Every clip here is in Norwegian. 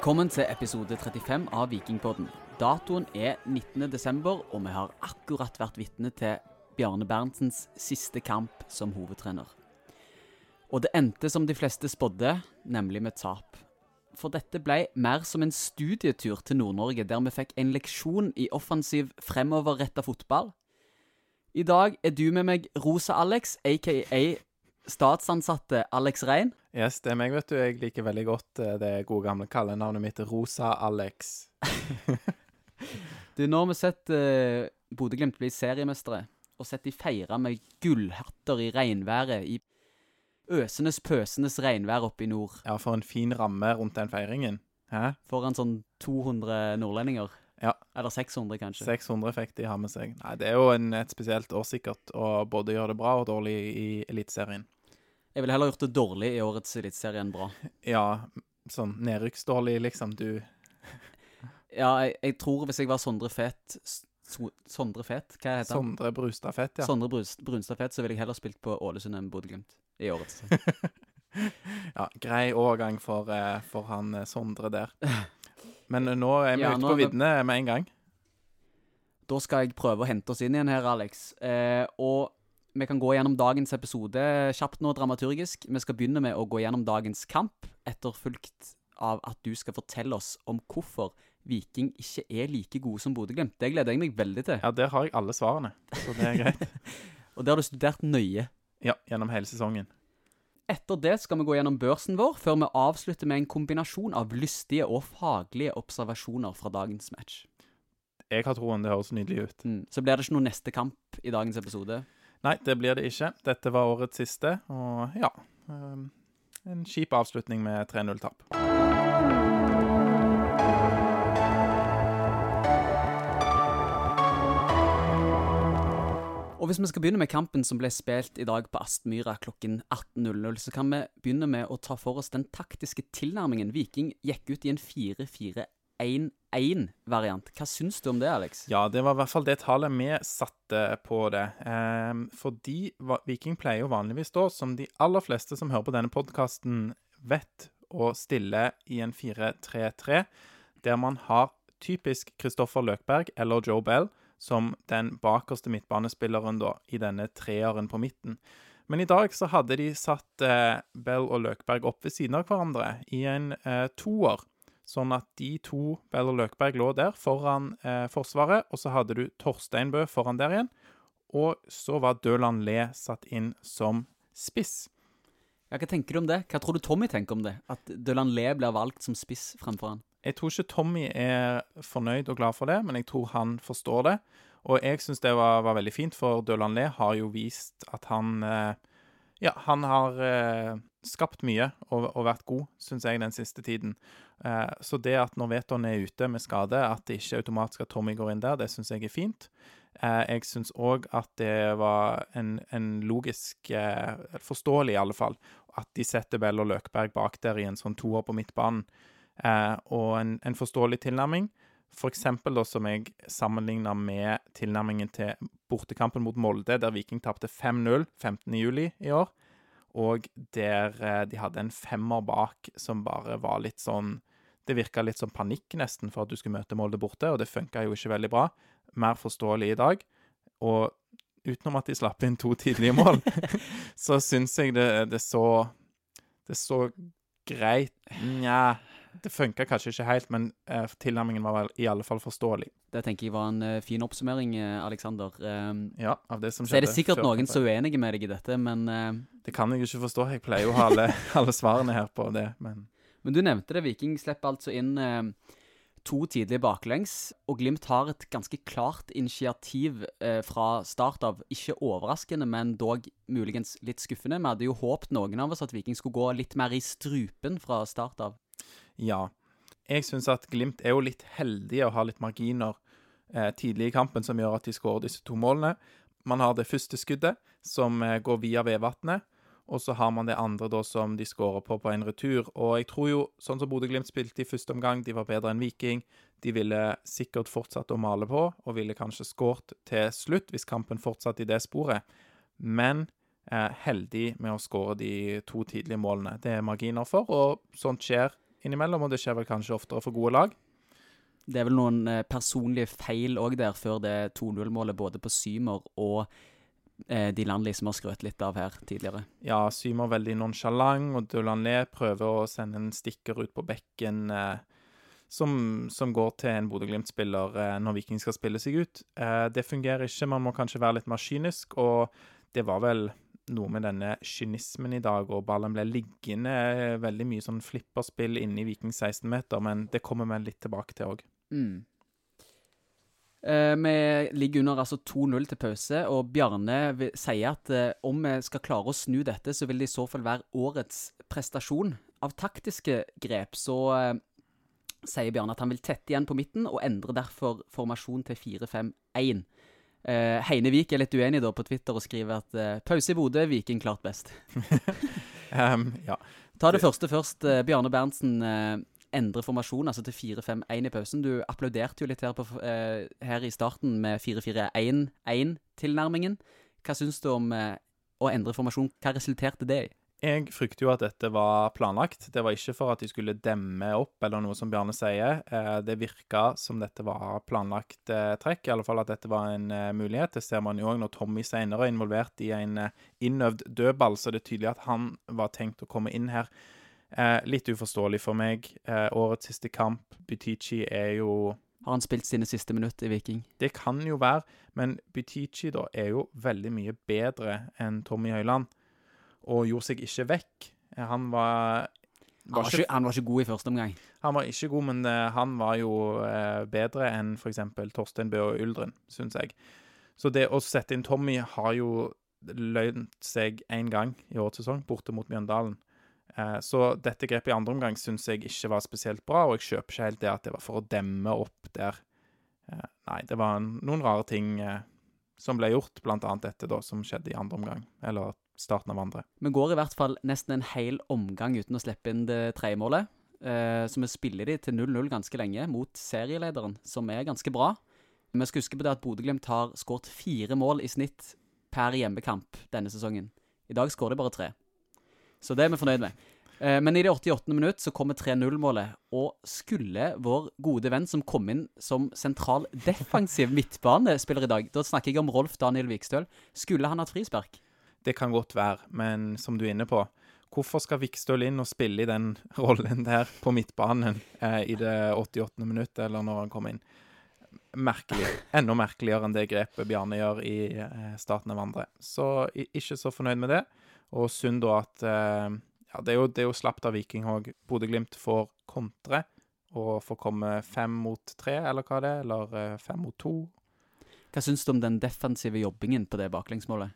Velkommen til episode 35 av Vikingpodden. Datoen er 19. desember, og vi har akkurat vært vitne til Bjarne Berntsens siste kamp som hovedtrener. Og det endte som de fleste spådde, nemlig med tap. For dette ble mer som en studietur til Nord-Norge, der vi fikk en leksjon i offensiv fremoverretta fotball. I dag er du med meg, Rosa Alex, aka statsansatte Alex Rein. Yes, det er meg, vet du. Jeg liker veldig godt eh, det gode gamle kallenavnet mitt, Rosa Alex. Du, nå har vi sett uh, Bodø-Glimt bli seriemestere, og sett de feire med gullhatter i regnværet, i øsenes pøsenes regnvær oppe i nord, Ja, for en fin ramme rundt den feiringen. Hæ? foran sånn 200 nordlendinger. Ja. Eller 600, kanskje. 600 fikk de ha med seg. Nei, det er jo en, et spesielt år sikkert å både gjøre det bra og dårlig i Eliteserien. Jeg ville heller gjort det dårlig i årets eliteserie enn bra. Ja, sånn nedrykksdårlig, liksom. Du Ja, jeg, jeg tror hvis jeg var Sondre Fet So- Sondre Fet, hva heter han? Sondre Brustad Fet, ja. Sondre Brunstad Fet, så ville jeg heller spilt på Ålesund enn Bodø-Glimt i årets. ja grei overgang for, eh, for han eh, Sondre der. Men eh, nå er vi Ja, ute på viddene med en gang. Da skal jeg prøve å hente oss inn igjen her, Alex. Eh, og vi kan gå gjennom dagens episode kjapt nå, dramaturgisk. Vi skal begynne med å gå gjennom dagens kamp, etterfulgt av at du skal fortelle oss om hvorfor Viking ikke er like gode som Bodø-Glimt. Det gleder jeg meg veldig til. Ja, der har jeg alle svarene, så det er greit. Og det har du studert nøye. Ja, gjennom hele sesongen. Etter det skal vi gå gjennom børsen vår, før vi avslutter med en kombinasjon av lystige og faglige observasjoner fra dagens match. Jeg har troen det høres nydelig ut. Mm. Så blir det ikke noe neste kamp i dagens episode. Nei, det blir det ikke. Dette var årets siste, og ja ehm, En kjip avslutning med 3-0-tap. Og hvis vi skal begynne med kampen som ble spilt i dag på Aspmyra klokken 18.00, så kan vi begynne med å ta for oss den taktiske tilnærmingen. Viking gikk ut i en 4-4-1-1-variant. Hva syns du om det, Alex? Ja, det var i hvert fall det tallet vi satte på det. Eh, fordi Viking pleier jo vanligvis da, som de aller fleste som hører på denne podkasten vet, å stille i en 4-3-3, der man har typisk Kristoffer Løkberg eller Joe Bell som den bakerste midtbanespilleren da, i denne treeren på midten. Men i dag så hadde de satt eh, Bell og Løkberg opp ved siden av hverandre i en eh, toer. Sånn at de to, Bell og Løkberg, lå der foran eh, Forsvaret, og så hadde du Torsteinbø foran der igjen. Og så var Døland Le satt inn som spiss. Ja, hva tenker du om det? Hva tror du Tommy tenker om det? At Døland Le blir valgt som spiss fremfor han? Jeg tror ikke Tommy er fornøyd og glad for det, men jeg tror han forstår det. Og jeg syns det var, var veldig fint, for Døland Le har jo vist at han eh, Ja, han har eh, skapt mye og, og vært god, syns jeg, den siste tiden. Eh, så det at når Veton er ute med skade, at det ikke automatisk at Tommy går inn der, det syns jeg er fint. Eh, jeg syns òg at det var en, en logisk eh, Forståelig, i alle fall, at de setter Bell og Løkberg bak der i en sånn toer på midtbanen. Eh, og en, en forståelig tilnærming. For eksempel da som jeg sammenligna med tilnærmingen til bortekampen mot Molde, der Viking tapte 5-0 15. juli i år. Og der eh, de hadde en femmer bak som bare var litt sånn Det virka litt som panikk nesten for at du skulle møte Molde borte, og det funka jo ikke veldig bra. Mer forståelig i dag. Og utenom at de slapp inn to tidlige mål, så syns jeg det, det så Det så greit Nja, det funka kanskje ikke helt, men uh, tilnærmingen var vel i alle fall forståelig. Det tenker jeg var en uh, fin oppsummering, eh, Alexander. Um, Ja, av det som så er det sikkert noen som er uenige med deg i dette, men Det kan jeg jo ikke forstå. Jeg pleier jo å ha alle, alle svarene her på det, men Men du nevnte det, Viking slipper altså inn to tidlige baklengs, og Glimt har et ganske klart initiativ eh, fra start av. Ikke overraskende, men dog muligens litt skuffende. Vi hadde jo håpet noen av oss at Viking skulle gå litt mer i strupen fra start av. ja. Jeg syns at Glimt er jo litt heldige og har litt marginer eh, tidlig i kampen som gjør at de skårer disse to målene. Man har det første skuddet, som eh, går via Vevatnet. Og så har man det andre da som de skårer på på en retur. Og jeg tror jo, sånn som Bodø-Glimt spilte i første omgang, de var bedre enn Viking. De ville sikkert fortsatt å male på, og ville kanskje skåret til slutt hvis kampen fortsatte i det sporet. Men eh, heldig med å skåre de to tidlige målene. Det er marginer for, og sånt skjer innimellom, og det skjer vel kanskje oftere for gode lag. Det er vel noen eh, personlige feil òg der, før det 2-0-målet både på Symer og eh, de landlige som har skrøt litt av her tidligere. Ja, Symer veldig nonsjalant, og Dulanlé prøver å sende en stikker ut på bekken eh, som, som, går til en Bodø-Glimt-spiller eh, når Viking skal spille seg ut. Eh, det fungerer ikke, man må kanskje være litt mer kynisk, og det var vel noe med denne kynismen i dag, og ballen ble liggende eh, veldig mye sånn flipperspill inne i Viking 16-meter, men det kommer vi litt tilbake til òg. Mm. Eh, vi ligger under altså 2-0 til pause, og Bjarne sier at eh, om vi skal klare å snu dette, så vil det i så fall være årets prestasjon. Av taktiske grep så eh, sier Bjarne at han vil tette igjen på midten, og endre derfor formasjon til 4-5-1. Eh, Heine Vik er litt uenig da på Twitter og skriver at uh, pause i Bodø, Viking klart best. um, ja. Ta det første først. Uh, Bjarne Berntsen endrer formasjon, altså til 4-5-1 i pausen. Du applauderte jo litt her, på, her i starten med 4-4-1-1-tilnærmingen. Hva syns du om å endre formasjon? Hva resulterte det i? Jeg frykter jo at dette var planlagt. Det var ikke for at de skulle demme opp, eller noe som Bjarne sier. Eh, det virka som dette var planlagt eh, trekk, i alle fall at dette var en eh, mulighet. Det ser man jo òg når Tommy senere er involvert i en innøvd dødball, så det er tydelig at han var tenkt å komme inn her. Litt uforståelig for meg. Årets siste kamp. Butichi er jo Har han spilt sine siste minutter i Viking? Det kan jo være, men Butichi da er jo veldig mye bedre enn Tommy Høiland, og gjorde seg ikke vekk. Eh, han var han var, ikke, han var, ikke, god i første omgang. Han var ikke god, men uh, han var jo uh, bedre enn f.eks. Torstein Bø og Uldren, syns jeg. Så det å sette inn Tommy har jo lønt seg én gang i årets sesong, borte mot Mjøndalen. Eh, så dette grepet i andre omgang syns jeg ikke var spesielt bra, og jeg kjøper ikke helt det at det var for å demme opp der. Eh, nei, det var noen rare ting eh, som ble gjort, blant annet dette da, som skjedde i andre omgang, eller starten av andre. Vi går i hvert fall nesten en hel omgang uten å slippe inn det tredje målet. Så vi spiller de til 0-0 ganske lenge, mot serielederen, som er ganske bra. Vi skal huske på det at Bodø-Glimt har skåret fire mål i snitt per hjemmekamp denne sesongen. I dag skårer de bare tre. Så det er vi fornøyd med. Eh, men i det 88. minutt så kommer 3-0-målet, og skulle vår gode venn som kom inn som sentral defensiv midtbanespiller i dag, da snakker jeg om Rolf Daniel Vikstøl, skulle han hatt frispark? Det kan godt være, men som du er inne på, hvorfor skal Vikstøl inn og spille i den rollen der på midtbanen eh, i det 88. minuttet, eller når han kom inn? Merkelig. Enda merkeligere enn det grepet Bjarne gjør i eh, starten av andre. Så ikke så fornøyd med det. Og synd da at eh, Ja, det er jo, det jo slapt av Viking òg. Bodø-Glimt får kontre og får komme fem mot tre, eller hva det er, eller eh, fem mot to. Hva syns du om den defensive jobbingen på det baklengsmålet?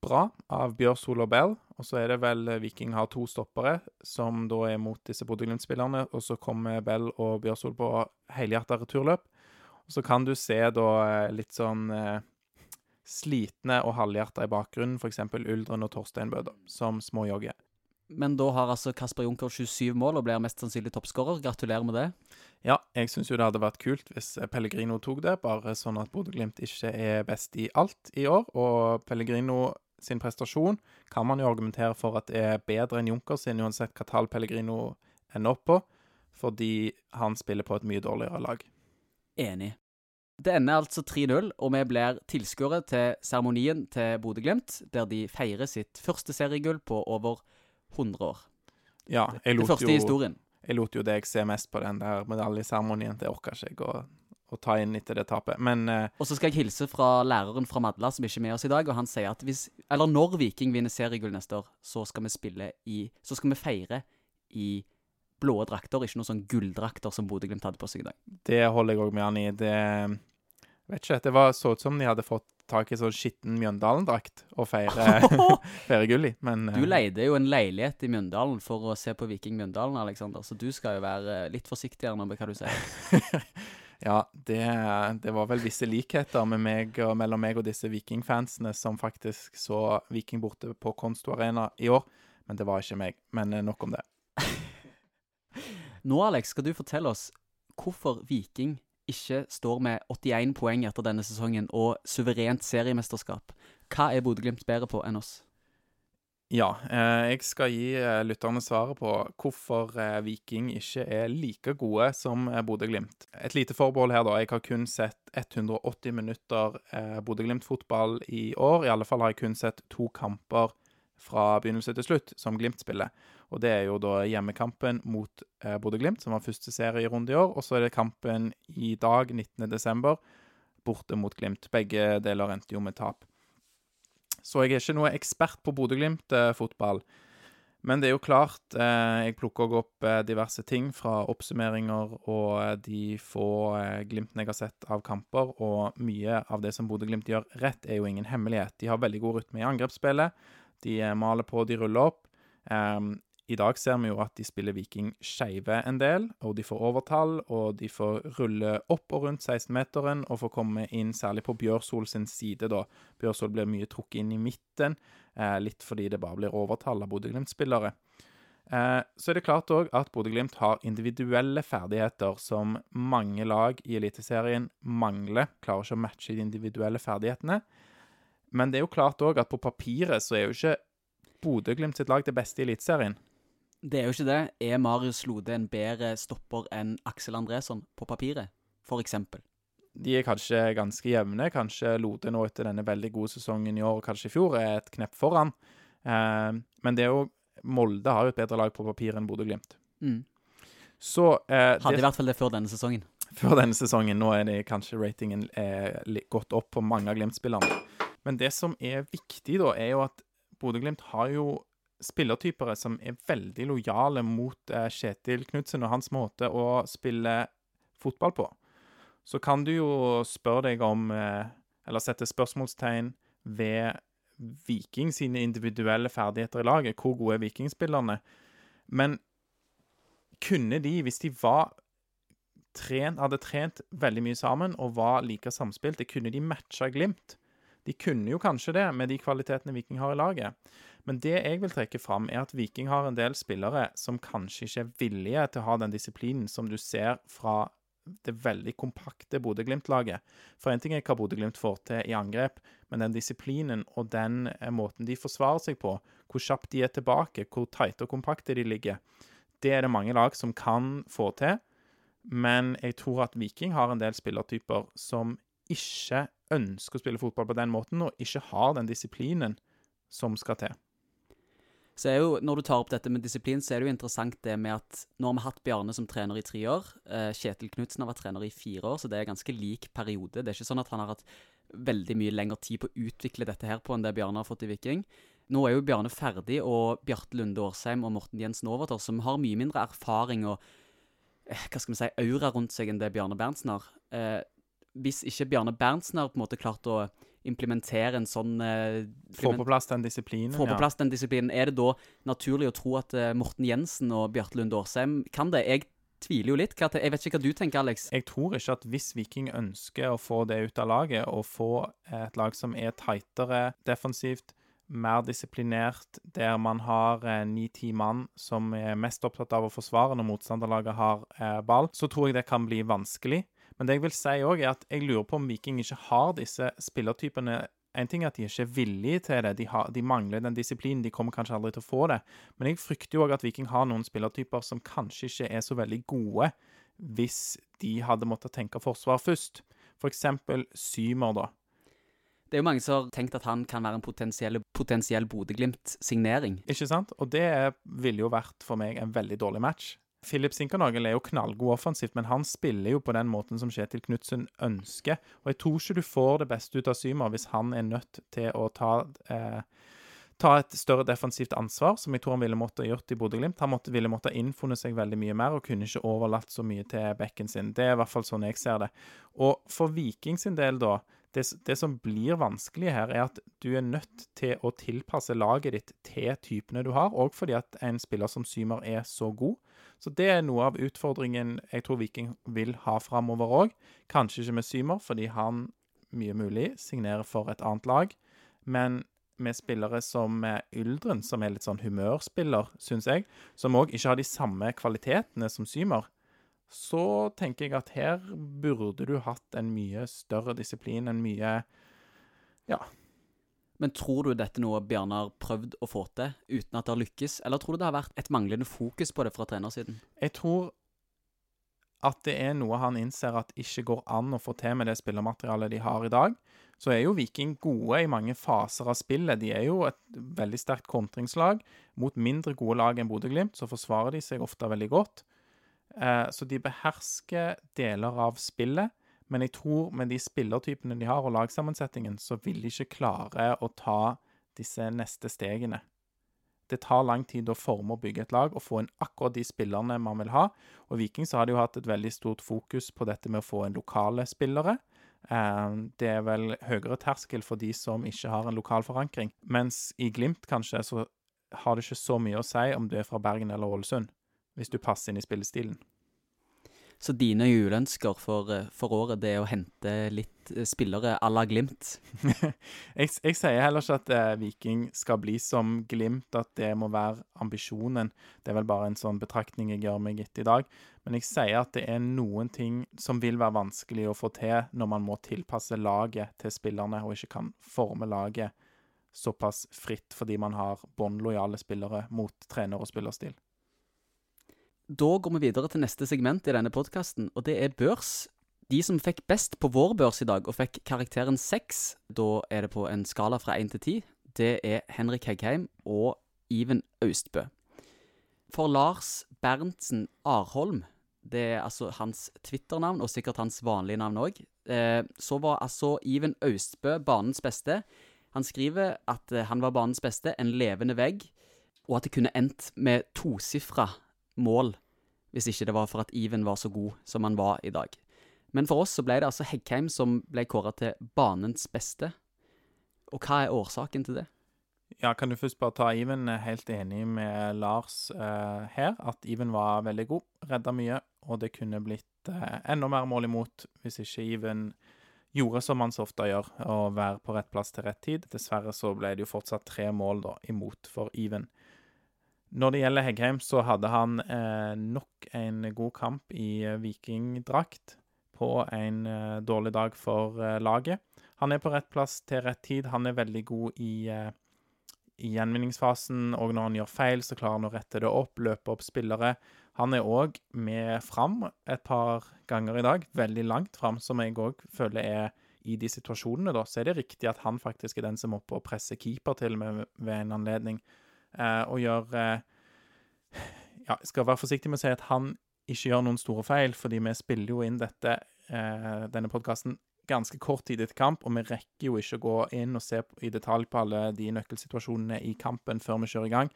Bra av Bjørn og Bell. Og så er det vel eh, Viking har to stoppere, som da er mot disse Bodø-Glimt-spillerne. Og så kommer Bell og Bjørsol på helhjerta returløp. Og så kan du se da litt sånn slitne og halvhjerta i bakgrunnen, f.eks. Uldren og Torstein Bøder, som småjogger. Men da har altså Kasper Junker 27 mål og blir mest sannsynlig toppskårer. Gratulerer med det. Ja, jeg syns jo det hadde vært kult hvis Pellegrino tok det, bare sånn at Bodø-Glimt ikke er best i alt i år. Og Pellegrino sin prestasjon kan man jo argumentere for at er bedre enn Junker sin, uansett hva tall Pellegrino ender opp på, fordi han spiller på et mye dårligere lag. Enig. Det ender altså 3-0, og vi blir tilskuere til seremonien til Bodø-Glimt, der de feirer sitt første seriegull på over 100 år. Ja, jeg lot, det første jo, historien. jeg lot jo deg se mest på den der medaljeseremonien. Det orka ikke jeg å, å, ta inn etter det tapet, men eh, Og så skal jeg hilse fra læreren fra Madla, som ikke er med oss i dag, og han sier at hvis Eller når Viking vinner seriegull neste år, så skal vi spille i Så skal vi feire i blå drakter, ikke noen sånn gulldrakter som Bodø-Glimt hadde på seg i dag. Det holder jeg òg med han i. Det Vet ikke. Det var så ut som de hadde fått tak i sånn skitten Mjøndalen-drakt å feire, feire gull i, men Du eh, leide jo en leilighet i Mjøndalen for å se på Viking Mjøndalen, Alexander, så du skal jo være litt forsiktigere nå med hva du sier. ja, det, det, var vel visse likheter meg mellom meg og disse Viking-fansene som faktisk så Viking borte på Konsto Arena i år, men det var ikke meg. Men eh, nok om det. nå, Alex, skal du fortelle oss hvorfor Viking ikke står med 81 poeng etter denne sesongen og suverent seriemesterskap. Hva er Bodø-Glimt bedre på enn oss? Ja, eh, jeg skal gi eh, lytterne svaret på hvorfor eh, Viking ikke er like gode som Bodø-Glimt. Et lite forbehold her, da. Jeg har kun sett 180 minutter Bodø-Glimt-fotball i år. I alle fall har jeg kun sett to kamper fra begynnelse til slutt som Glimt spiller. Og det er jo da hjemmekampen mot Bodø-Glimt, som var første serierunde i år. Og så er det kampen i dag, 19.12., borte mot Glimt. Begge deler endte jo med tap. Så jeg er ikke noe ekspert på Bodø-Glimt-fotball. Men det er jo klart, eh, jeg plukker opp eh, diverse ting fra oppsummeringer og eh, de få Glimtene jeg har sett av kamper, og mye av det som Bodø-Glimt gjør rett, er jo ingen hemmelighet. De har veldig god rytme i angrepsspillet. De maler på, de ruller opp. I dag ser vi jo at de spiller Viking skeive en del, og de får overtall, og de får rulle opp og rundt 16-meteren og får komme inn særlig på Bjørsol sin side, da. Bjørsol blir mye trukket inn i midten, eh, litt fordi det bare blir overtall av Bodø-Glimt-spillere. Eh, så er det klart òg at Bodø-Glimt har individuelle ferdigheter som mange lag i Eliteserien mangler. Klarer ikke å matche de individuelle ferdighetene. Men det er jo klart òg at på papiret så er jo ikke Bodø-Glimt sitt lag det beste i Eliteserien. Det er jo ikke det. Er Marius Lode en bedre stopper enn Aksel Andresson på papiret, eksempel? De er kanskje ganske jevne. Kanskje Lode nå etter denne veldig gode sesongen i år og kanskje i fjor er et knepp foran. Eh, men det er jo Molde har jo et bedre lag på papiret enn Bodø-Glimt. Mm. Så eh, Hadde det, i hvert fall det før denne sesongen. før denne sesongen. Nå er det kanskje ratingen eh, gått opp på mange av Glimt-spillerne. Men det som er viktig, da, er jo at Bodø-Glimt har jo spillertypere som er veldig lojale mot eh, Kjetil Knutsen og hans måte å spille fotball på. Så kan du jo spørre deg om eh, Eller sette spørsmålstegn ved Viking sine individuelle ferdigheter i laget. Hvor gode er vikingspillerne? Men kunne de, hvis de var trent, hadde trent veldig mye sammen og var like samspilte, kunne de matcha Glimt? De kunne jo kanskje det, med de kvalitetene Viking har i laget. Men det jeg vil trekke fram, er at Viking har en del spillere som kanskje ikke er villige til å ha den disiplinen som du ser fra det veldig kompakte Bodø-Glimt-laget. For en ting er hva Bodø-Glimt får til i angrep, men den disiplinen og den eh, måten de forsvarer seg på, hvor kjapt de er tilbake, hvor tighte og kompakte de ligger, det er det mange lag som kan få til. Men jeg tror at Viking har en del spillertyper som ikke ønsker å spille fotball på den måten, og ikke har den disiplinen som skal til. Så er jo, Når du tar opp dette med disiplin, så er det jo interessant det med at nå har vi hatt Bjarne som trener i tre år. Eh, Kjetil Knutsen har vært trener i fire år, så det er ganske lik periode. Det er ikke sånn at han har hatt veldig mye lengre tid på å utvikle dette her på enn det Bjarne har fått i Viking. Nå er jo Bjarne ferdig, og Bjarte Lunde Årsheim og Morten Jensen overtar, som har mye mindre erfaring og eh, hva skal vi si, aura rundt seg enn det Bjarne Berntsen har. Eh, hvis ikke Bjarne Berntsen har på en måte klart å implementere en sånn uh, Få på plass den disiplinen. få på ja. plass den disiplinen. Er det da naturlig å tro at uh, Morten Jensen og Bjarte Lund Årsheim kan det? Jeg tviler jo litt. Jeg vet ikke hva du tenker, Alex. Jeg tror ikke at hvis Viking ønsker å få det ut av laget, og få et lag som er tightere defensivt, mer disiplinert, der man har ni-ti mann som er mest opptatt av å forsvare når motstanderlaget har eh, ball, så tror jeg det kan bli vanskelig. Men det jeg vil si òg, er at jeg lurer på om Viking ikke har disse spillertypene en ting er at de ikke er villige til det, de, har, de mangler den disiplinen. De kommer kanskje aldri til å få det. Men jeg frykter jo òg at Viking har noen spillertyper som kanskje ikke er så veldig gode hvis de hadde måttet tenke forsvar først. For eksempel Symer, da. Det er jo mange som har tenkt at han kan være en potensiell, potensiell Bodø-Glimt-signering. Ikke sant? Og det ville jo vært for meg en veldig dårlig match. Philip Sinkernagel er jo knallgod offensivt, men han spiller jo på den måten som Kjetil Knutsen ønsker. Og jeg tror ikke du får det beste ut av Symer hvis han er nødt til å ta eh, ta et større defensivt ansvar, som jeg tror han ville måtte gjort i Bodø-Glimt. Han måtte, ville måtte innfunnet seg veldig mye mer, og kunne ikke overlatt så mye til bekken sin. Det er i hvert fall sånn jeg ser det. Og for Viking sin del, da, det, det som blir vanskelig her, er at du er nødt til å tilpasse laget ditt til typene du har, og fordi at en spiller som Symer er så god. Så det er noe av utfordringen jeg tror Viking vil ha framover òg. Kanskje ikke med Symer, fordi han, mye mulig, signerer for et annet lag. Men med spillere som er Yldren, som er litt sånn humørspiller, syns jeg, som òg ikke har de samme kvalitetene som Symer, så tenker jeg at her burde du hatt en mye større disiplin, en mye Men tror du dette er noe Bjarne har prøvd å få til uten at det har lykkes, eller tror du det har vært et manglende fokus på det fra trenersiden? Jeg tror at det er noe han innser at ikke går an å få til med det spillermaterialet de har i dag. Så er jo Viking gode i mange faser av spillet. De er jo et veldig sterkt kontringslag. Mot mindre gode lag enn Bodø-Glimt så forsvarer de seg ofte veldig godt. Eh, så de behersker deler av spillet. Men jeg tror med de spillertypene de har, og lagsammensetningen, så vil de ikke klare å ta disse neste stegene. Det tar lang tid å forme og bygge et lag og få inn akkurat de spillerne man vil ha. Og Viking så har de jo hatt et veldig stort fokus på dette med å få inn lokale spillere. Eh, det er vel høyere terskel for de som ikke har en lokal forankring. Mens i Glimt kanskje så har det ikke så mye å si om du er fra Bergen eller Ålesund, hvis du passer inn i spillestilen. Så dine juleønsker for, eh, for, året det er å hente litt eh, spillere à la Glimt? jeg, jeg, sier heller ikke at eh, Viking skal bli som Glimt, at det må være ambisjonen. Det er vel bare en sånn betraktning jeg gjør meg etter i dag. Men jeg sier at det er noen ting som vil være vanskelig å få til når man må tilpasse laget til spillerne, og ikke kan forme laget såpass fritt fordi man har bånn lojale spillere mot trener og spillerstil. Da går vi videre til neste segment i denne podkasten, og det er børs. De som fikk best på vår børs i dag, og fikk karakteren seks, da er det på en skala fra én til ti, det er Henrik Heggheim og Iven Austbø. For Lars Berntsen Arholm, det er altså hans Twitter-navn, og sikkert hans vanlige navn òg, eh, så var altså Iven Austbø banens beste. Han skriver at eh, han var banens beste, en levende vegg, og at det kunne endt med tosifra mål hvis ikke det var for at Even var så god som han var i dag. Men for oss så ble det altså Heggheim som ble kåra til banens beste. Og hva er årsaken til det? Ja, kan du først bare ta Even? Helt enig med Lars eh, her, at Even var veldig god. Redda mye, og det kunne blitt eh, enda mer mål imot hvis ikke Even gjorde som han så ofte gjør, å være på rett plass til rett tid. Dessverre så ble det jo fortsatt tre mål da imot for Even. Når det gjelder Heggheim, så hadde han eh, nok en god kamp i eh, vikingdrakt på en eh, dårlig dag for eh, laget. Han er på rett plass til rett tid. Han er veldig god i, eh, i gjenvinningsfasen, og når han gjør feil, så klarer han å rette det opp, løpe opp spillere. Han er òg med fram et par ganger i dag, veldig langt fram, som jeg òg føler er i de situasjonene, da, så er det riktig at han faktisk er den som er oppe og presser keeper til med ved en anledning og gjør eh, Ja, jeg skal være forsiktig med å si at han ikke gjør noen store feil, fordi vi spiller jo inn dette, eh, denne podkasten ganske kort tid etter kamp, og vi rekker jo ikke å gå inn og se i detalj på alle de nøkkelsituasjonene i kampen før vi kjører i gang.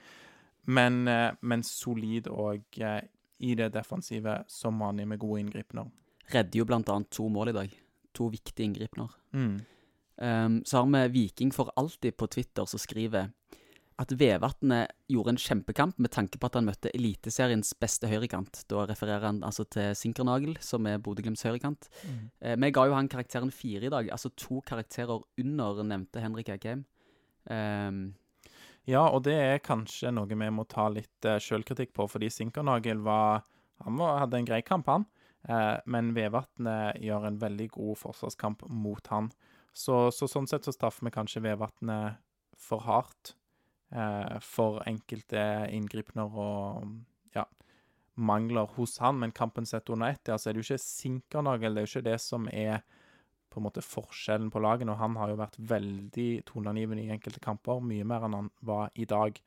Men, eh, men solid og eh, i det defensive som vanlig med gode inngripener. Redder jo annet to mål i dag. To viktige inngripener. Mm. Um, så har vi Viking for alltid på Twitter som skriver at Vevatnet gjorde en kjempekamp med tanke på at han møtte Eliteseriens beste høyrekant. Da refererer han altså til Sinkernagel, som er Bodø-Glimts høyrekant. Mm. Eh, vi ga jo han karakteren fire i dag, altså to karakterer under nevnte Henrik Eggheim. Um, ja, og det er kanskje noe vi må ta litt uh, sjølkritikk på, fordi Sinkernagel var Han var, hadde en grei kamp, han. Eh, men Vevatnet gjør en veldig god forsvarskamp mot han. Så, så sånn sett så straffer vi kanskje Vevatnet for hardt eh, for enkelte inngripener og ja, mangler hos han. Men kampen sett under ett, altså er det jo ikke sinkernagel. Det er jo ikke det som er på en måte forskjellen på lagene. Og han har jo vært veldig toneangivende i enkelte kamper, mye mer enn han var i dag.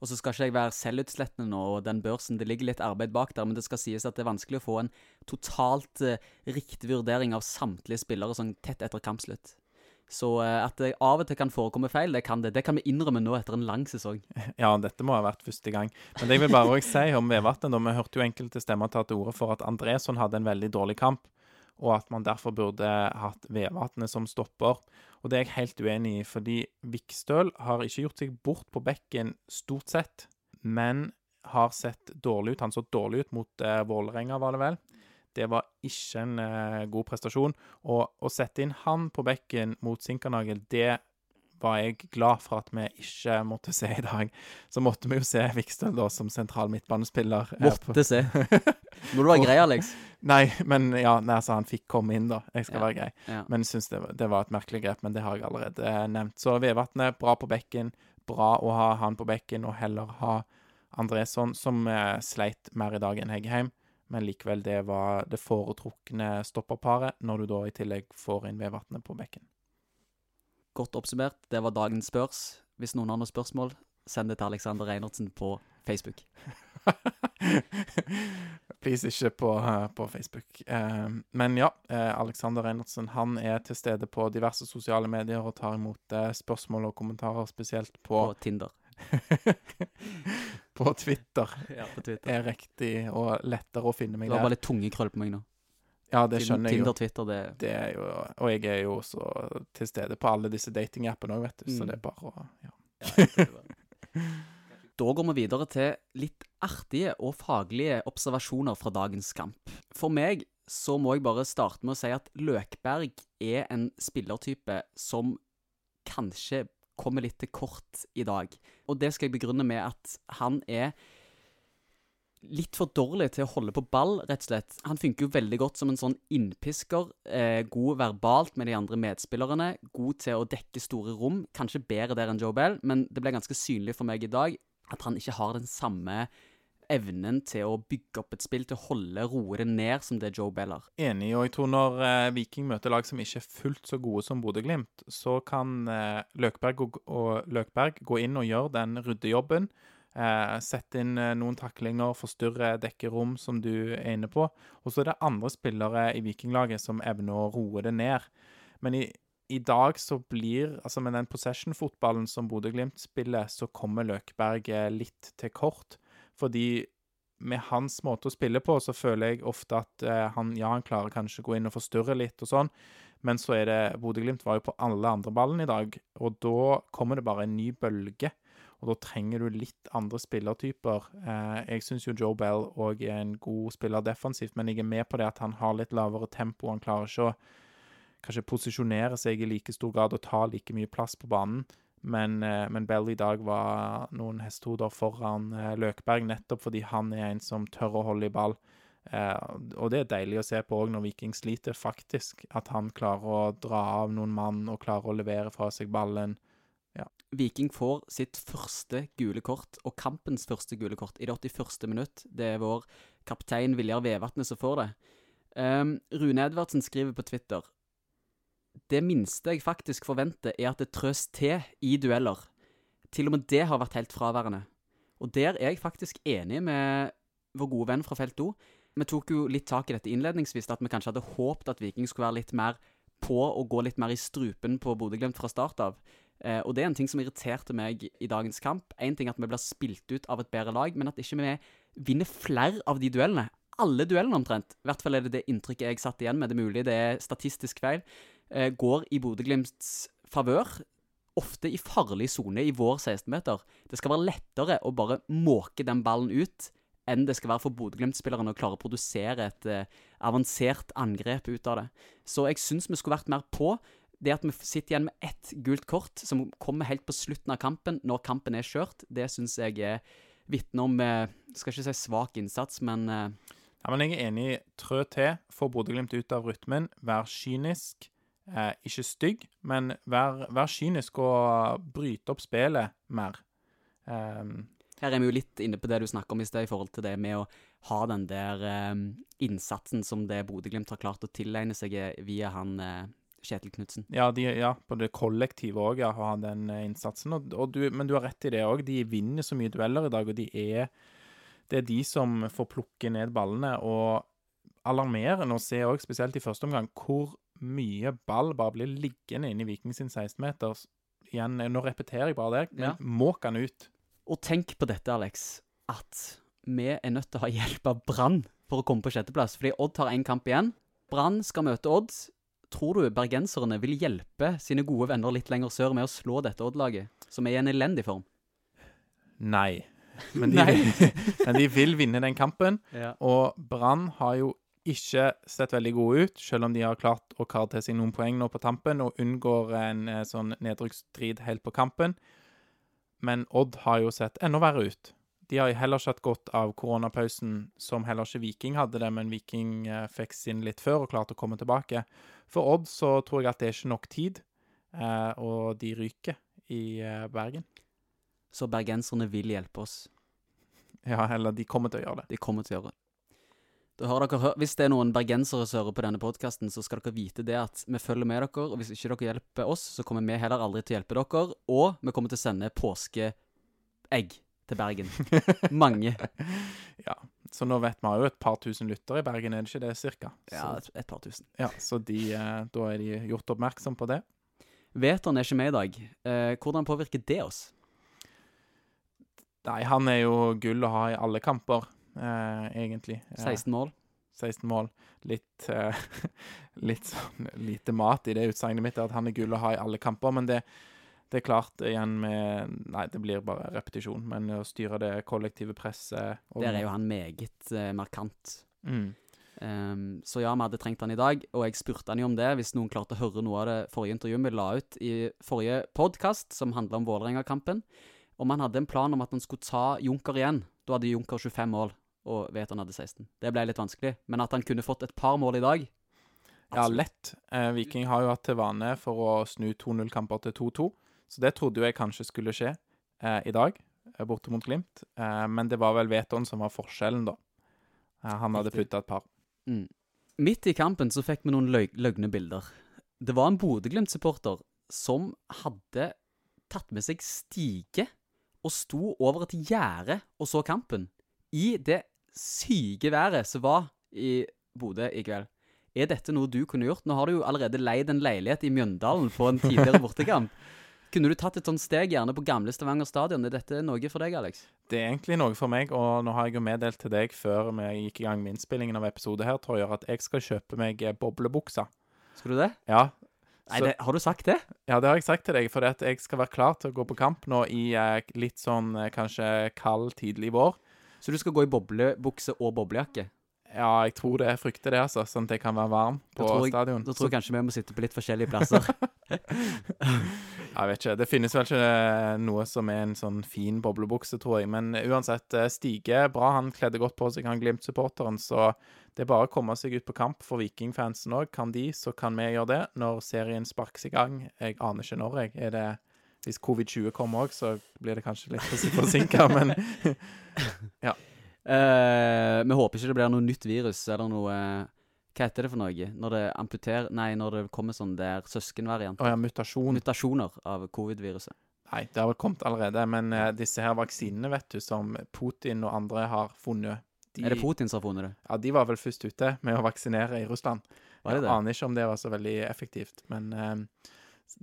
Og så skal ikke jeg være selvutslettende nå, og den børsen, det ligger litt arbeid bak der, men det skal sies at det er vanskelig å få en totalt uh, riktig vurdering av samtlige spillere sånn tett etter kampslutt. Så eh, at det av og til kan forekomme feil, det kan det. Det kan vi innrømme nå etter en lang sesong. Ja, dette må ha vært første gang. Men det jeg vil bare også si om Vevatnet, vi hørte jo enkelte stemmer ta til orde for at Andresson hadde en veldig dårlig kamp, og at man derfor burde hatt Vevatnet som stopper. Og det er jeg helt uenig i, fordi Vikstøl har ikke gjort seg bort på bekken stort sett, men har sett dårlig ut. Han så dårlig ut mot eh, Vålerenga, var det vel. Det var ikke en uh, god prestasjon. Og å sette inn han på bekken mot Sinkernagel, det var jeg glad for at vi ikke måtte se i dag. Så måtte vi jo se Vikstøl da som sentral midtbanespiller. eh, Måtte se. Må du være grei, Alex. Nei, men ja, nei, altså, han fikk komme inn, da. Jeg skal Ja. være grei. Ja. Men jeg syns det, var- det var et merkelig grep, men det har jeg allerede eh, nevnt. Så Vevatnet, bra på bekken. Bra å ha han på bekken, og heller ha Andresson, som eh, sleit mer i dag enn Heggheim. Men likevel, det var det foretrukne stopperparet, når du da i tillegg får inn Vevatnet på bekken. Godt oppsummert. Det var dagens spørs. Hvis noen har noen spørsmål, send det til Alexander Reinertsen på Facebook. Please ikke på, eh, på Facebook. Eh, men ja, eh, Alexander Reinertsen han er til stede på diverse sosiale medier og tar imot spørsmål og kommentarer, spesielt på, På Tinder. på Twitter. Ja, på Twitter. Er riktig og lettere å finne Du meg har der. bare litt tunge krøll på meg nå. Ja, det skjønner jeg jo. Tinder, Twitter, det Det er jo. Og jeg er jo også til stede på alle disse datingappene òg, vet du, så Mm. det er bare å ja. Da går vi videre til litt artige og faglige observasjoner fra dagens kamp. For meg så må jeg bare starte med å si at Løkberg er en spillertype som kanskje kommer litt til kort i dag. Og det skal jeg begrunne med at han er litt for dårlig til å holde på ball, rett og slett. Han funker jo veldig godt som en sånn innpisker. Eh, god verbalt med de andre medspillerne. God til å dekke store rom. Kanskje bedre der enn Joe Bell, men det ble ganske synlig for meg i dag at han ikke har den samme evnen til å bygge opp et spill, til å holde, roe det ned, som det Joe Beller. Enig, og jeg tror når eh, Viking møter lag som ikke er fullt så gode som Bodø-Glimt, så kan eh, Løkberg og, og Løkberg gå inn og gjøre den ryddejobben. Eh, sette inn eh, noen taklinger, forstyrre dekkerom, som du er inne på. Og så er det andre spillere i Vikinglaget som evner å roe det ned. Men i, i dag så blir Altså med den possession-fotballen som Bodø-Glimt spiller, så kommer Løkberg litt til kort. Fordi med hans måte å spille på, så føler jeg ofte at eh, han ja, han klarer kanskje å gå inn og forstyrre litt og sånn, men så er det Bodø-Glimt var jo på alle andre ballen i dag, og da kommer det bare en ny bølge. Og da trenger du litt andre spillertyper. Eh, jeg syns jo Joe Bell òg er en god spiller defensivt, men jeg er med på det at han har litt lavere tempo. Han klarer ikke å kanskje posisjonere seg i like stor grad og ta like mye plass på banen. Men, eh, men Bell i dag var noen hestehoder foran eh, Løkberg, nettopp fordi han er en som tør å holde i ball. Eh, og det er deilig å se på òg når Viking sliter, faktisk. At han klarer å dra av noen mann og klarer å levere fra seg ballen. Viking får sitt første gule kort, og kampens første gule kort, i det 81. minutt. Det er vår kaptein Viljar Vevatnet som får det. Um, Rune Edvardsen skriver på Twitter Det minste jeg faktisk forventer, er at det trøs til i dueller. Til og med det har vært helt fraværende. Og der er jeg faktisk enig med vår gode venn fra felt O. Vi tok jo litt tak i dette innledningsvis, at vi kanskje hadde håpet at Viking skulle være litt mer på og gå litt mer i strupen på Bodø-Glimt fra start av. Eh, og det er en ting som irriterte meg i dagens kamp. En ting at vi blir spilt ut av et bedre lag, men at ikke vi vinner flere av de duellene. Alle duellene omtrent. I hvert fall er det det inntrykket jeg satt igjen med. Det er mulig det er statistisk feil. Eh, går i Bodø-Glimts favør. Ofte i farlig sone i vår 16-meter. Det skal være lettere å bare måke den ballen ut enn det skal være for Bodø-Glimt-spillerne å klare å produsere et eh, avansert angrep ut av det. Så jeg syns vi skulle vært mer på. Det at vi sitter igjen med ett gult kort som kommer helt på slutten av kampen, når kampen er kjørt, det syns jeg er vitner om eh, Skal ikke si svak innsats, men eh, Ja, men jeg er enig. Trø til, få Bodø-Glimt ut av rytmen. Vær kynisk. Eh, ikke stygg, men vær, vær kynisk og bryte opp spillet mer. Ehm, her er vi jo litt inne på det du snakker om i sted, i forhold til det med å ha den der eh, innsatsen som det Bodø-Glimt har klart å tilegne seg eh, via han eh, Kjetil Knutsen. ja, ja, på det kollektive òg, ja, ha den eh, innsatsen. Og, og du, men du har rett i det òg. De vinner så mye dueller i dag, og de er Det er de som får plukke ned ballene. Og alarmerende å se òg, spesielt i første omgang, hvor mye ball bare blir liggende inne i Viking sin 16-meter. Igjen, nå repeterer jeg bare det, men Ja. måk han ut. Og tenk på dette, Alex, at vi er nødt til å ha hjelp av Brann for å komme på sjetteplass. Fordi Odd har én kamp igjen. Brann skal møte Odd. Tror du bergenserne vil hjelpe sine gode venner litt lenger sør med å slå dette Odd-laget, som er i en elendig form? Nei. Men de, Nei. men de vil vinne den kampen. Ja. Og Brann har jo ikke sett veldig gode ut, selv om de har klart å kare til seg noen poeng nå på tampen og unngår en eh, sånn nedrykksstrid helt på kampen. Men Odd har jo sett enda verre ut. De har heller ikke hatt godt av koronapausen, som heller ikke Viking hadde det, men Viking eh, fikk sin litt før og klarte å komme tilbake. For Odd så tror jeg at det er ikke nok tid, eh, og de ryker i Bergen. Så bergenserne vil hjelpe oss. Ja, eller de kommer til å gjøre det. De kommer til å gjøre det. Dere Hvis det er noen bergensere som hører på denne podkasten, så skal dere vite det at vi følger med dere, og hvis ikke dere hjelper oss, så kommer vi heller aldri til å hjelpe dere, og vi kommer til å sende påskeegg til Bergen. Mange. Ja, Så nå vet vi har jo et par tusen lyttere i Bergen, er det ikke det, cirka? Ja, Så, et, et par tusen. ja, så de, eh, da er de gjort oppmerksom på det. Veton er ikke med i dag. Eh, hvordan påvirker det oss? Nei, han er jo gull å ha i alle kamper, egentlig. Eh, 16 mål? 16 mål. Litt, eh, litt sånn lite mat i det utsagnet mitt, at han er gull å ha i alle kamper. Men det, det er klart, igjen med Nei, det blir bare repetisjon. Men å styre det kollektive presset Der er jo han meget eh, markant. mm, Um, så ja, vi hadde trengt han i dag, og jeg spurte han jo om det, hvis noen klarte å høre noe av det forrige intervjuet vi la ut i forrige podkast, som handla om Vålerenga-kampen. Om han hadde en plan om at han skulle ta Junker igjen. Da hadde Junker 25 mål, og vet han hadde 16. Det ble litt vanskelig, men at han kunne fått et par mål i dag Ja, lett. Eh, Viking har jo hatt til vane for å snu 2-0-kamper til 2-2, så det trodde jo jeg kanskje skulle skje eh, i dag, eh, borte mot Glimt. Eh, men det var vel Veton som var forskjellen, da. Eh, han hadde putta et par. Mm. Midt i kampen så fikk vi noen løg løgne bilder. Det var en Bodø-Glimt-supporter som hadde tatt med seg stige og sto over et gjerde og så kampen. I det syke været som var i Bodø i kveld. Er dette noe du kunne gjort? Nå har du jo allerede leid en leilighet i Mjøndalen på en tidligere bortekamp. Kunne du tatt et sånt steg gjerne på gamle Stavanger stadion? Er dette noe for deg, Alex? Det er egentlig noe for meg, og nå har jeg jo meddelt til deg før vi gikk i gang med innspillingen av episode her, Torjer, at jeg skal kjøpe meg eh, boblebuksa. Skal du det? Ja. Nei, det, har du sagt det? Ja, det har jeg sagt til deg, for jeg skal være klar til å gå på kamp nå i eh, litt sånn eh, kanskje kald, tidlig vår. Så du skal gå i boblebukse og boblejakke? Ja, jeg tror det. Jeg frykter det, altså. Sånn at jeg kan være varm på jeg- stadion. Da tror jeg kanskje vi må sitte på litt forskjellige plasser. Jeg vet ikke. Det finnes vel ikke eh, noe som er en sånn fin boblebukse, tror jeg. Men uansett, eh, Stige bra. Han kledde godt på seg, han Glimt-supporteren. Så det er bare å komme seg ut på kamp for Vikingfansen òg. Kan de, så kan vi gjøre det når serien sparkes i gang. Jeg aner ikke når, jeg. Er det Hvis covid-20 kommer òg, så blir det kanskje litt forsinka, men Eh, vi håper ikke det blir noe nytt virus eller noe Hva heter det for noe? Når det amputerer Nei, når det kommer sånn der søskenvariant. Oh, ja, mutasjon. Mutasjoner av covid-viruset. Nei, det har vel kommet allerede. Men uh, disse her vaksinene, vet du, som Putin og andre har funnet de, Er det Putin som har funnet det? Ja, de var vel først ute med å vaksinere i Russland. Var det det? Jeg aner ikke om det var så veldig effektivt, men eh,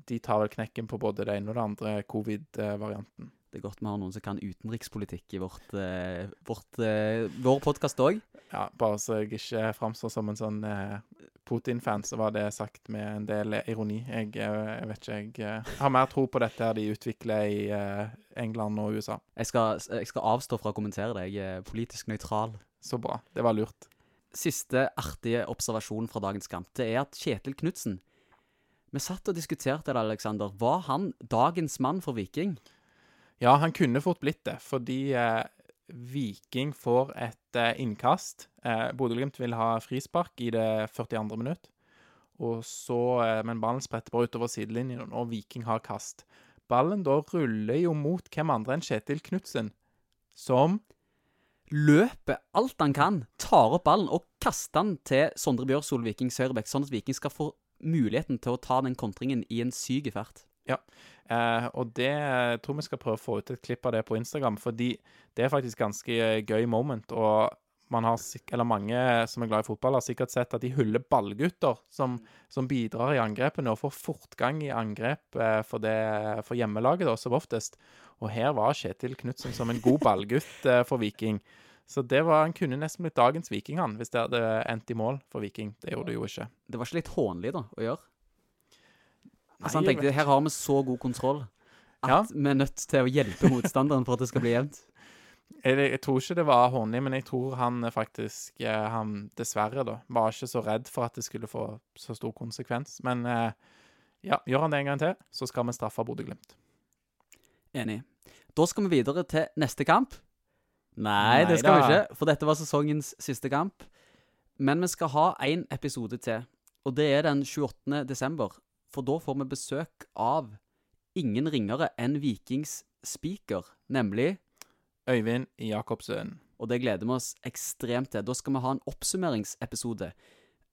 de tar vel knekken på både det ene og det andre covid-varianten. Det er godt vi har noen som kan utenrikspolitikk i vårt, eh, vårt, eh, vår podkast òg. Ja, bare så jeg ikke framstår som en sånn eh, Putin-fan, så var det sagt med en del ironi. Jeg, eh, jeg vet ikke, jeg eh, har mer tro på dette her de utvikler i eh, England og USA. Jeg skal, jeg skal avstå fra å kommentere det. Jeg er politisk nøytral. Så bra. Det var lurt. Siste artige observasjon fra dagens kamp, det er at Kjetil Knutsen Vi satt og diskuterte det, Alexander. Var han dagens mann for Viking? Ja, han kunne fort blitt det, fordi eh, Viking får et eh, innkast. Eh, Bodø-Glimt vil ha frispark i det 42. minutt. Og så, eh, men ballen spretter bare utover sidelinjen, og Viking har kast. Ballen da ruller jo mot hvem andre enn Kjetil Knutsen, som løper alt han kan, tar opp ballen og kaster den til Sondre Bjørsol, Vikings høyrebekk, sånn at Viking skal få muligheten til å ta den kontringen i en syk fart. Eh, og det jeg tror vi skal prøve å få ut et klipp av det på Instagram, fordi det er faktisk ganske eh, gøy moment. Og man har eller mange som er glad i fotball, har sikkert sett at de hyller ballgutter som, som bidrar i angrepene og får fortgang i angrep eh, for, det, for hjemmelaget, da, som oftest. Og her var Kjetil Knutsen som en god ballgutt eh, for Viking. Så det var, han kunne nesten blitt dagens Viking, han, hvis det hadde endt i mål for Viking. Det gjorde det jo ikke. Det var ikke litt hånlig, da, å gjøre? Altså, han tenkte her har vi så god kontroll at Ja. vi er nødt til å hjelpe motstanderen for at det skal bli jevnt. Jeg, jeg tror ikke det var hånlig, men jeg tror han faktisk eh, Han dessverre, da, var ikke så redd for at det skulle få så stor konsekvens. Men eh, ja, gjør han det en gang til, så skal vi straffe Bodø-Glimt. Enig. Da skal vi videre til neste kamp. Nei, det skal vi ikke, for dette var sesongens siste kamp. Men vi skal ha én episode til, og det er den 28. desember. For da får vi besøk av ingen ringere enn Vikings speaker, nemlig Øyvind Jacobsen. Og det gleder vi oss ekstremt til. Da skal vi ha en oppsummeringsepisode.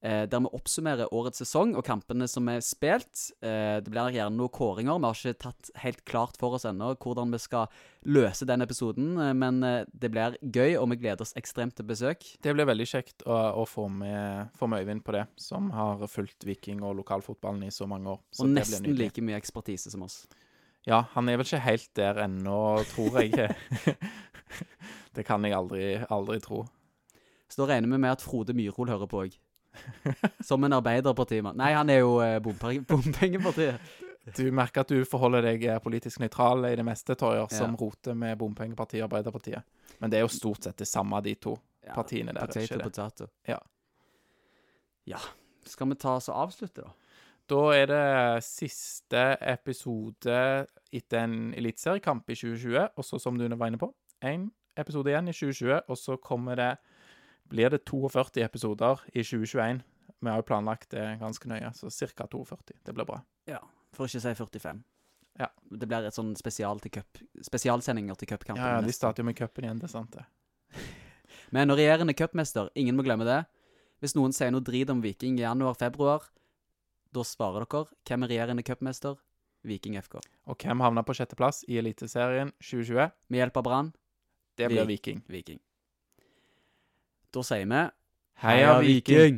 Eh, der vi oppsummerer årets sesong og kampene som er spilt. Eh, det blir nok gjerne noen kåringer. Vi har ikke tatt helt klart for oss ennå hvordan vi skal løse den episoden. eh, Men det blir gøy, og vi gleder oss ekstremt til besøk. Det blir veldig kjekt å, å få, med, få med Øyvind på det, som har fulgt Viking og lokalfotballen i så mange år. Så Og det nesten like mye ekspertise som oss. Ja, han er vel ikke helt der ennå, tror jeg. det kan jeg aldri, aldri tro. Så da regner vi med at Frode Myrhol hører på òg. Som en arbeiderpartimann. Nei, han er jo eh, bompengepartiet. Du merker at du forholder deg eh, politisk nøytral i det meste, Torjer, Ja. som roter med bompengepartiet og Arbeiderpartiet. Men det er jo stort sett det samme, de to Ja, partiene der. er Potato, potato. Ja. Ja. Skal vi ta oss og avslutte, da? Da er det siste episode etter en eliteseriekamp i 2020, og så, som du var inne på, én episode igjen i 2020, og så kommer det Blir det 42 episoder i 2021? Vi har jo planlagt det ganske nøye, så ca. 42. Det blir bra. Ja, for ikke å si 45. Ja. Det blir et sånn spesial til cup, spesialsendinger til cupkampen. Ja, ja, De starter jo med cupen igjen, det er sant, det. Men når regjerende cupmester, ingen må glemme det. Hvis noen sier noe drit om Viking i januar-februar, da svarer dere hvem er regjerende cupmester? Viking FK. Og hvem havna på sjetteplass i Eliteserien 2020? Med hjelp av Brann Det blir Viking. Viking. Da sier vi Heia Viking!